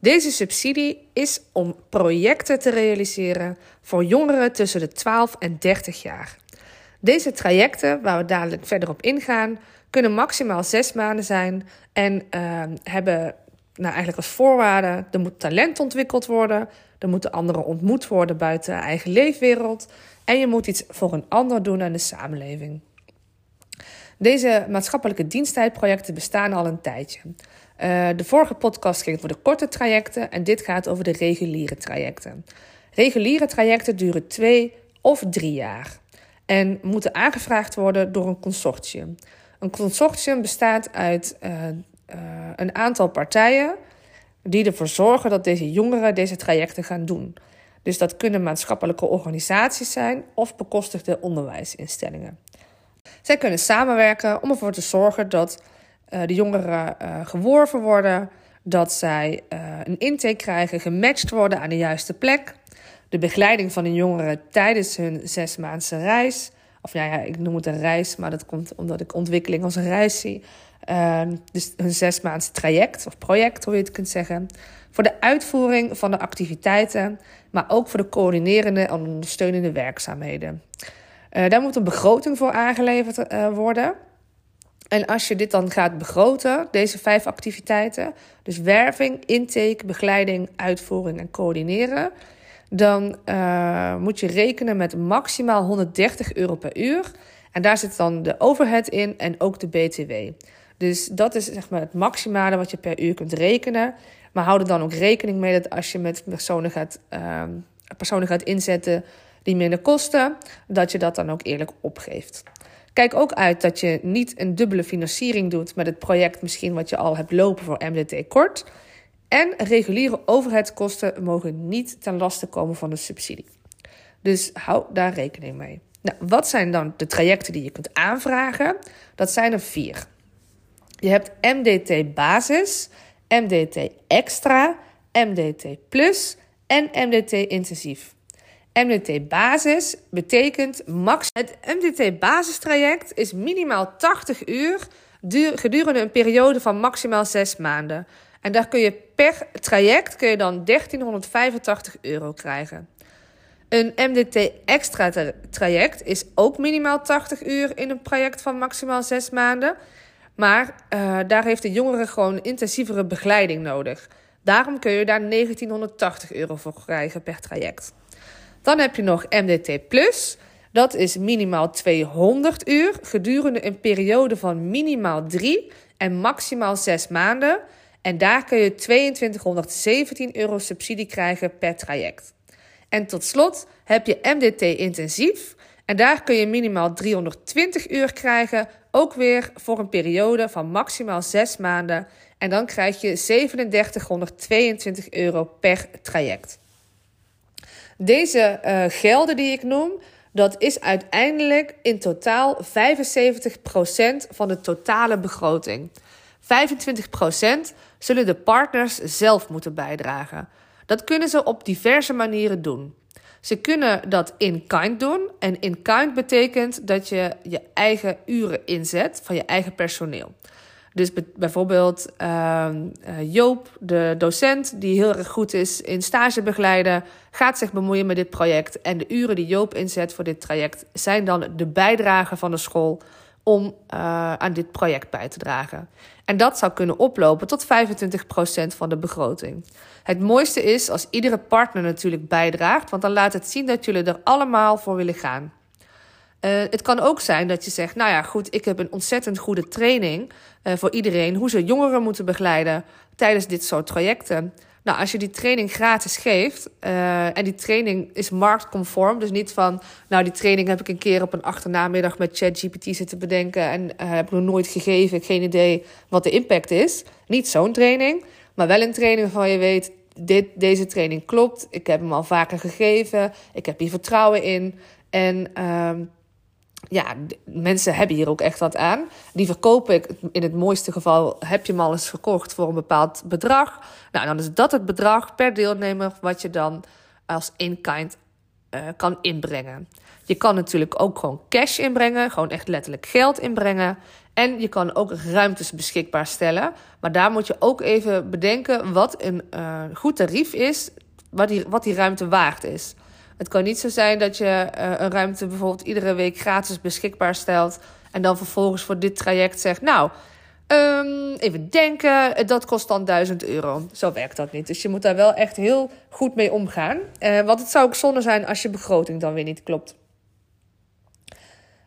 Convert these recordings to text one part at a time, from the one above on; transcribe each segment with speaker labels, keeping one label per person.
Speaker 1: Deze subsidie is om projecten te realiseren voor jongeren tussen de 12 en 30 jaar. Deze trajecten, waar we dadelijk verder op ingaan, kunnen maximaal zes maanden zijn en uh, hebben nou, eigenlijk als voorwaarde: er moet talent ontwikkeld worden, er moeten anderen ontmoet worden buiten eigen leefwereld en je moet iets voor een ander doen aan de samenleving. Deze maatschappelijke diensttijdprojecten bestaan al een tijdje. Uh, de vorige podcast ging over de korte trajecten en dit gaat over de reguliere trajecten. Reguliere trajecten duren twee of drie jaar en moeten aangevraagd worden door een consortium. Een consortium bestaat uit uh, uh, een aantal partijen die ervoor zorgen dat deze jongeren deze trajecten gaan doen. Dus dat kunnen maatschappelijke organisaties zijn of bekostigde onderwijsinstellingen. Zij kunnen samenwerken om ervoor te zorgen dat uh, de jongeren uh, geworven worden, dat zij uh, een intake krijgen, gematcht worden aan de juiste plek. De begeleiding van de jongeren tijdens hun zesmaandse reis. Of nou ja, ik noem het een reis, maar dat komt omdat ik ontwikkeling als een reis zie. dus hun zesmaandse traject of project, hoe je het kunt zeggen. Voor de uitvoering van de activiteiten, maar ook voor de coördinerende en ondersteunende werkzaamheden. daar moet een begroting voor aangeleverd worden. En als je dit dan gaat begroten, deze vijf activiteiten, dus werving, intake, begeleiding, uitvoering en coördineren, dan uh, moet je rekenen met maximaal 130 euro per uur. En daar zit dan de overhead in en ook de BTW. Dus dat is zeg maar het maximale wat je per uur kunt rekenen. Maar hou er dan ook rekening mee dat als je met personen gaat, uh, personen gaat inzetten die minder kosten, dat je dat dan ook eerlijk opgeeft. Kijk ook uit dat je niet een dubbele financiering doet met het project misschien wat je al hebt lopen voor MDT kort. En reguliere overheidskosten mogen niet ten laste komen van de subsidie. Dus hou daar rekening mee. Nou, wat zijn dan de trajecten die je kunt aanvragen? Dat zijn er vier. Je hebt MDT basis, MDT extra, MDT plus en MDT intensief. MDT basis betekent max. Het MDT basistraject is minimaal 80 uur gedurende een periode van maximaal 6 maanden. En daar kun je per traject kun je dan 1385 euro krijgen. Een MDT extra traject is ook minimaal 80 uur in een project van maximaal 6 maanden. Maar uh, daar heeft de jongere gewoon intensievere begeleiding nodig. Daarom kun je daar 1980 euro voor krijgen per traject. Dan heb je nog MDT Dat is minimaal 200 uur gedurende een periode van minimaal 3 en maximaal 6 maanden. En daar kun je 2217 euro subsidie krijgen per traject. En tot slot heb je MDT intensief. En daar kun je minimaal 320 uur krijgen, ook weer voor een periode van maximaal 6 maanden. En dan krijg je 3722 euro per traject. Deze uh, gelden die ik noem, dat is uiteindelijk in totaal 75% van de totale begroting. 25% zullen de partners zelf moeten bijdragen. Dat kunnen ze op diverse manieren doen. Ze kunnen dat in kind doen. En in kind betekent dat je je eigen uren inzet van je eigen personeel. Dus bijvoorbeeld uh, Joop, de docent, die heel erg goed is in stage begeleiden, gaat zich bemoeien met dit project. En de uren die Joop inzet voor dit traject zijn dan de bijdrage van de school om uh, aan dit project bij te dragen. En dat zou kunnen oplopen tot 25% van de begroting. Het mooiste is als iedere partner natuurlijk bijdraagt, want dan laat het zien dat jullie er allemaal voor willen gaan. Uh, het kan ook zijn dat je zegt, nou ja, goed, ik heb een ontzettend goede training uh, voor iedereen hoe ze jongeren moeten begeleiden tijdens dit soort trajecten. Nou, als je die training gratis geeft uh, en die training is marktconform, dus niet van, nou, die training heb ik een keer op een achternamiddag met ChatGPT zitten bedenken en heb ik nog nooit gegeven, geen idee wat de impact is. Niet zo'n training, maar wel een training waarvan je weet, dit, deze training klopt. Ik heb hem al vaker gegeven. Ik heb hier vertrouwen in. En ehm, ja, mensen hebben hier ook echt wat aan. Die verkoop ik, in het mooiste geval heb je hem al eens verkocht voor een bepaald bedrag. Nou, dan is dat het bedrag per deelnemer wat je dan als in-kind uh, kan inbrengen. Je kan natuurlijk ook gewoon cash inbrengen, gewoon echt letterlijk geld inbrengen. En je kan ook ruimtes beschikbaar stellen. Maar daar moet je ook even bedenken wat een uh, goed tarief is, wat die, wat die ruimte waard is. Het kan niet zo zijn dat je uh, een ruimte bijvoorbeeld iedere week gratis beschikbaar stelt. En dan vervolgens voor dit traject zegt: Nou, um, even denken, dat kost dan 1000 euro. Zo werkt dat niet. Dus je moet daar wel echt heel goed mee omgaan. Uh, want het zou ook zonde zijn als je begroting dan weer niet klopt.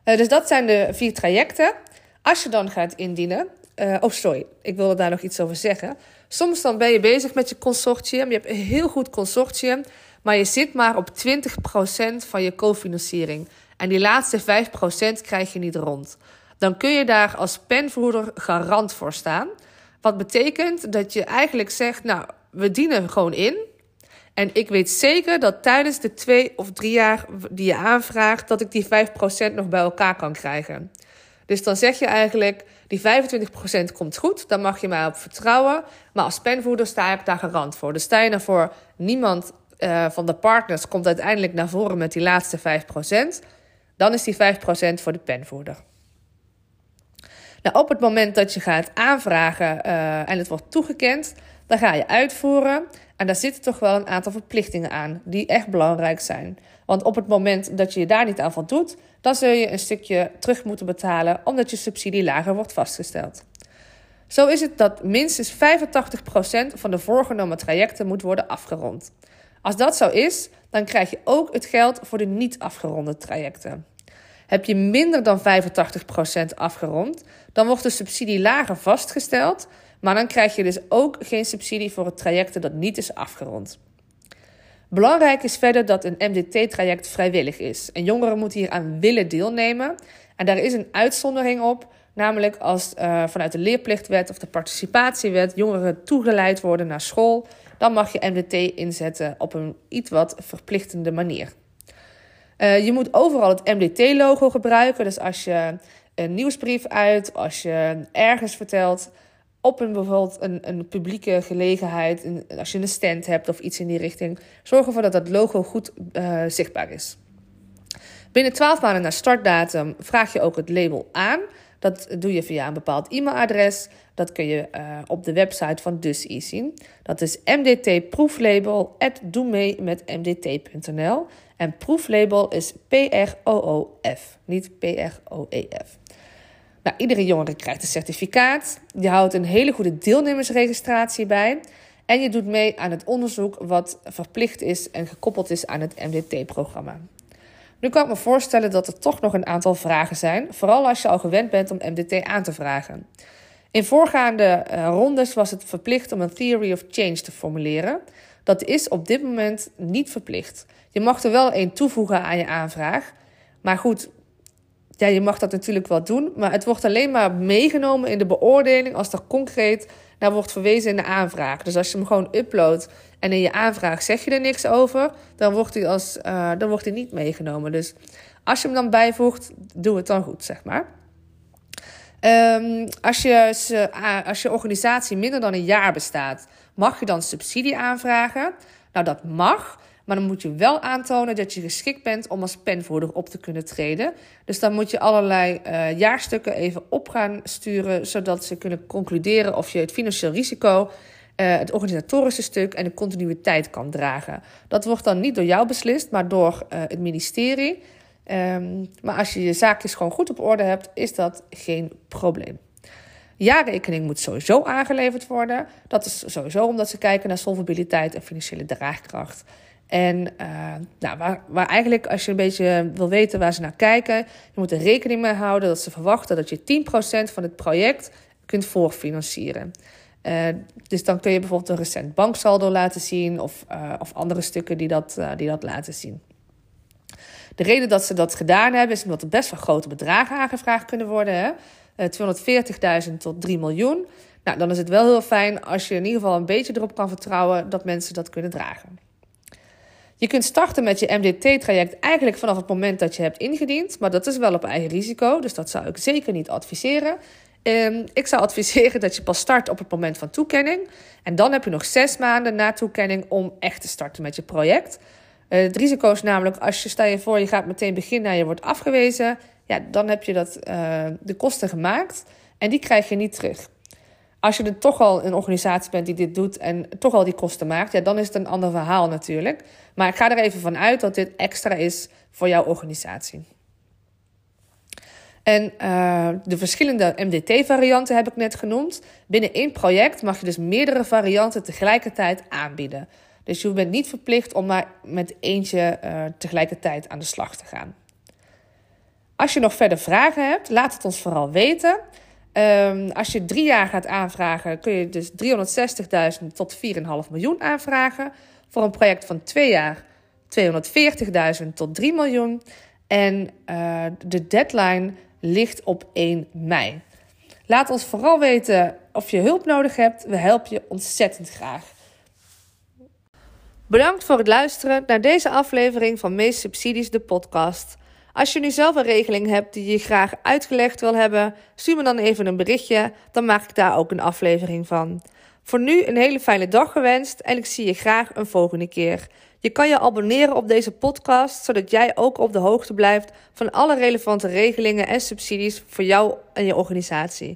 Speaker 1: Uh, dus dat zijn de vier trajecten. Als je dan gaat indienen. Uh, oh, sorry, ik wilde daar nog iets over zeggen. Soms dan ben je bezig met je consortium. Je hebt een heel goed consortium. Maar je zit maar op 20% van je cofinanciering. En die laatste 5% krijg je niet rond. Dan kun je daar als penvoerder garant voor staan. Wat betekent dat je eigenlijk zegt: Nou, we dienen gewoon in. En ik weet zeker dat tijdens de twee of drie jaar die je aanvraagt, dat ik die 5% nog bij elkaar kan krijgen. Dus dan zeg je eigenlijk: die 25% komt goed, dan mag je mij op vertrouwen. Maar als penvoerder sta ik daar garant voor. Dus sta je ervoor, niemand uh, van de partners komt uiteindelijk naar voren met die laatste 5%, dan is die 5% voor de penvoerder. Nou, op het moment dat je gaat aanvragen uh, en het wordt toegekend, dan ga je uitvoeren. En daar zitten toch wel een aantal verplichtingen aan die echt belangrijk zijn. Want op het moment dat je je daar niet aan voldoet, dan zul je een stukje terug moeten betalen omdat je subsidie lager wordt vastgesteld. Zo is het dat minstens 85% van de voorgenomen trajecten moet worden afgerond. Als dat zo is, dan krijg je ook het geld voor de niet afgeronde trajecten. Heb je minder dan 85% afgerond, dan wordt de subsidie lager vastgesteld, maar dan krijg je dus ook geen subsidie voor het traject dat niet is afgerond. Belangrijk is verder dat een MDT-traject vrijwillig is. En jongeren moeten hier aan willen deelnemen. En daar is een uitzondering op, namelijk als uh, vanuit de leerplichtwet of de participatiewet jongeren toegeleid worden naar school dan mag je MDT inzetten op een iets wat verplichtende manier. Uh, je moet overal het MDT-logo gebruiken. Dus als je een nieuwsbrief uit, als je ergens vertelt op een bijvoorbeeld een, een publieke gelegenheid, als je een stand hebt of iets in die richting, zorg ervoor dat dat logo goed uh, zichtbaar is. Binnen 12 maanden na startdatum vraag je ook het label aan. Dat doe je via een bepaald e-mailadres. Dat kun je uh, op de website van DusE zien. Dat is mdtproeflabel.doe met mdt.nl. En proeflabel is P-R-O-O-F, niet P-R-O-E-F. Nou, iedere jongere krijgt een certificaat. Je houdt een hele goede deelnemersregistratie bij. En je doet mee aan het onderzoek wat verplicht is en gekoppeld is aan het MDT-programma. Nu kan ik me voorstellen dat er toch nog een aantal vragen zijn, vooral als je al gewend bent om MDT aan te vragen. In voorgaande uh, rondes was het verplicht om een theory of change te formuleren. Dat is op dit moment niet verplicht. Je mag er wel één toevoegen aan je aanvraag. Maar goed, ja, je mag dat natuurlijk wel doen. Maar het wordt alleen maar meegenomen in de beoordeling als er concreet naar wordt verwezen in de aanvraag. Dus als je hem gewoon uploadt en in je aanvraag zeg je er niks over, dan wordt hij, als, uh, dan wordt hij niet meegenomen. Dus als je hem dan bijvoegt, doe het dan goed, zeg maar. Um, als, je, als je organisatie minder dan een jaar bestaat, mag je dan subsidie aanvragen? Nou, dat mag. Maar dan moet je wel aantonen dat je geschikt bent om als penvoerder op te kunnen treden. Dus dan moet je allerlei uh, jaarstukken even op gaan sturen, zodat ze kunnen concluderen of je het financieel risico, uh, het organisatorische stuk en de continuïteit kan dragen. Dat wordt dan niet door jou beslist, maar door uh, het ministerie. Um, maar als je je zaakjes gewoon goed op orde hebt, is dat geen probleem. Jaarrekening moet sowieso aangeleverd worden. Dat is sowieso omdat ze kijken naar solvabiliteit en financiële draagkracht. En uh, nou, waar, waar eigenlijk, als je een beetje wil weten waar ze naar kijken, je moet er rekening mee houden dat ze verwachten dat je 10% van het project kunt voorfinancieren. Uh, dus dan kun je bijvoorbeeld een recent banksaldo laten zien of, uh, of andere stukken die dat, die dat laten zien. De reden dat ze dat gedaan hebben is omdat er best wel grote bedragen aangevraagd kunnen worden. Hè? 240.000 tot 3 miljoen. Nou, dan is het wel heel fijn als je in ieder geval een beetje erop kan vertrouwen dat mensen dat kunnen dragen. Je kunt starten met je MDT-traject eigenlijk vanaf het moment dat je hebt ingediend, maar dat is wel op eigen risico, dus dat zou ik zeker niet adviseren. Um, ik zou adviseren dat je pas start op het moment van toekenning. En dan heb je nog zes maanden na toekenning om echt te starten met je project. Uh, het risico is namelijk als je, stel je voor, je gaat meteen beginnen en je wordt afgewezen. Ja, dan heb je dat, uh, de kosten gemaakt en die krijg je niet terug. Als je er toch al een organisatie bent die dit doet en toch al die kosten maakt, ja, dan is het een ander verhaal natuurlijk. Maar ik ga er even van uit dat dit extra is voor jouw organisatie. En uh, de verschillende MDT-varianten heb ik net genoemd. Binnen één project mag je dus meerdere varianten tegelijkertijd aanbieden. Dus je bent niet verplicht om maar met eentje uh, tegelijkertijd aan de slag te gaan. Als je nog verder vragen hebt, laat het ons vooral weten. Um, als je drie jaar gaat aanvragen, kun je dus 360.000 tot 4,5 miljoen aanvragen. Voor een project van twee jaar 240.000 tot 3 miljoen. En uh, de deadline ligt op 1 mei. Laat ons vooral weten of je hulp nodig hebt. We helpen je ontzettend graag. Bedankt voor het luisteren naar deze aflevering van Meest Subsidies, de podcast. Als je nu zelf een regeling hebt die je graag uitgelegd wil hebben, stuur me dan even een berichtje, dan maak ik daar ook een aflevering van. Voor nu een hele fijne dag gewenst en ik zie je graag een volgende keer. Je kan je abonneren op deze podcast, zodat jij ook op de hoogte blijft van alle relevante regelingen en subsidies voor jou en je organisatie.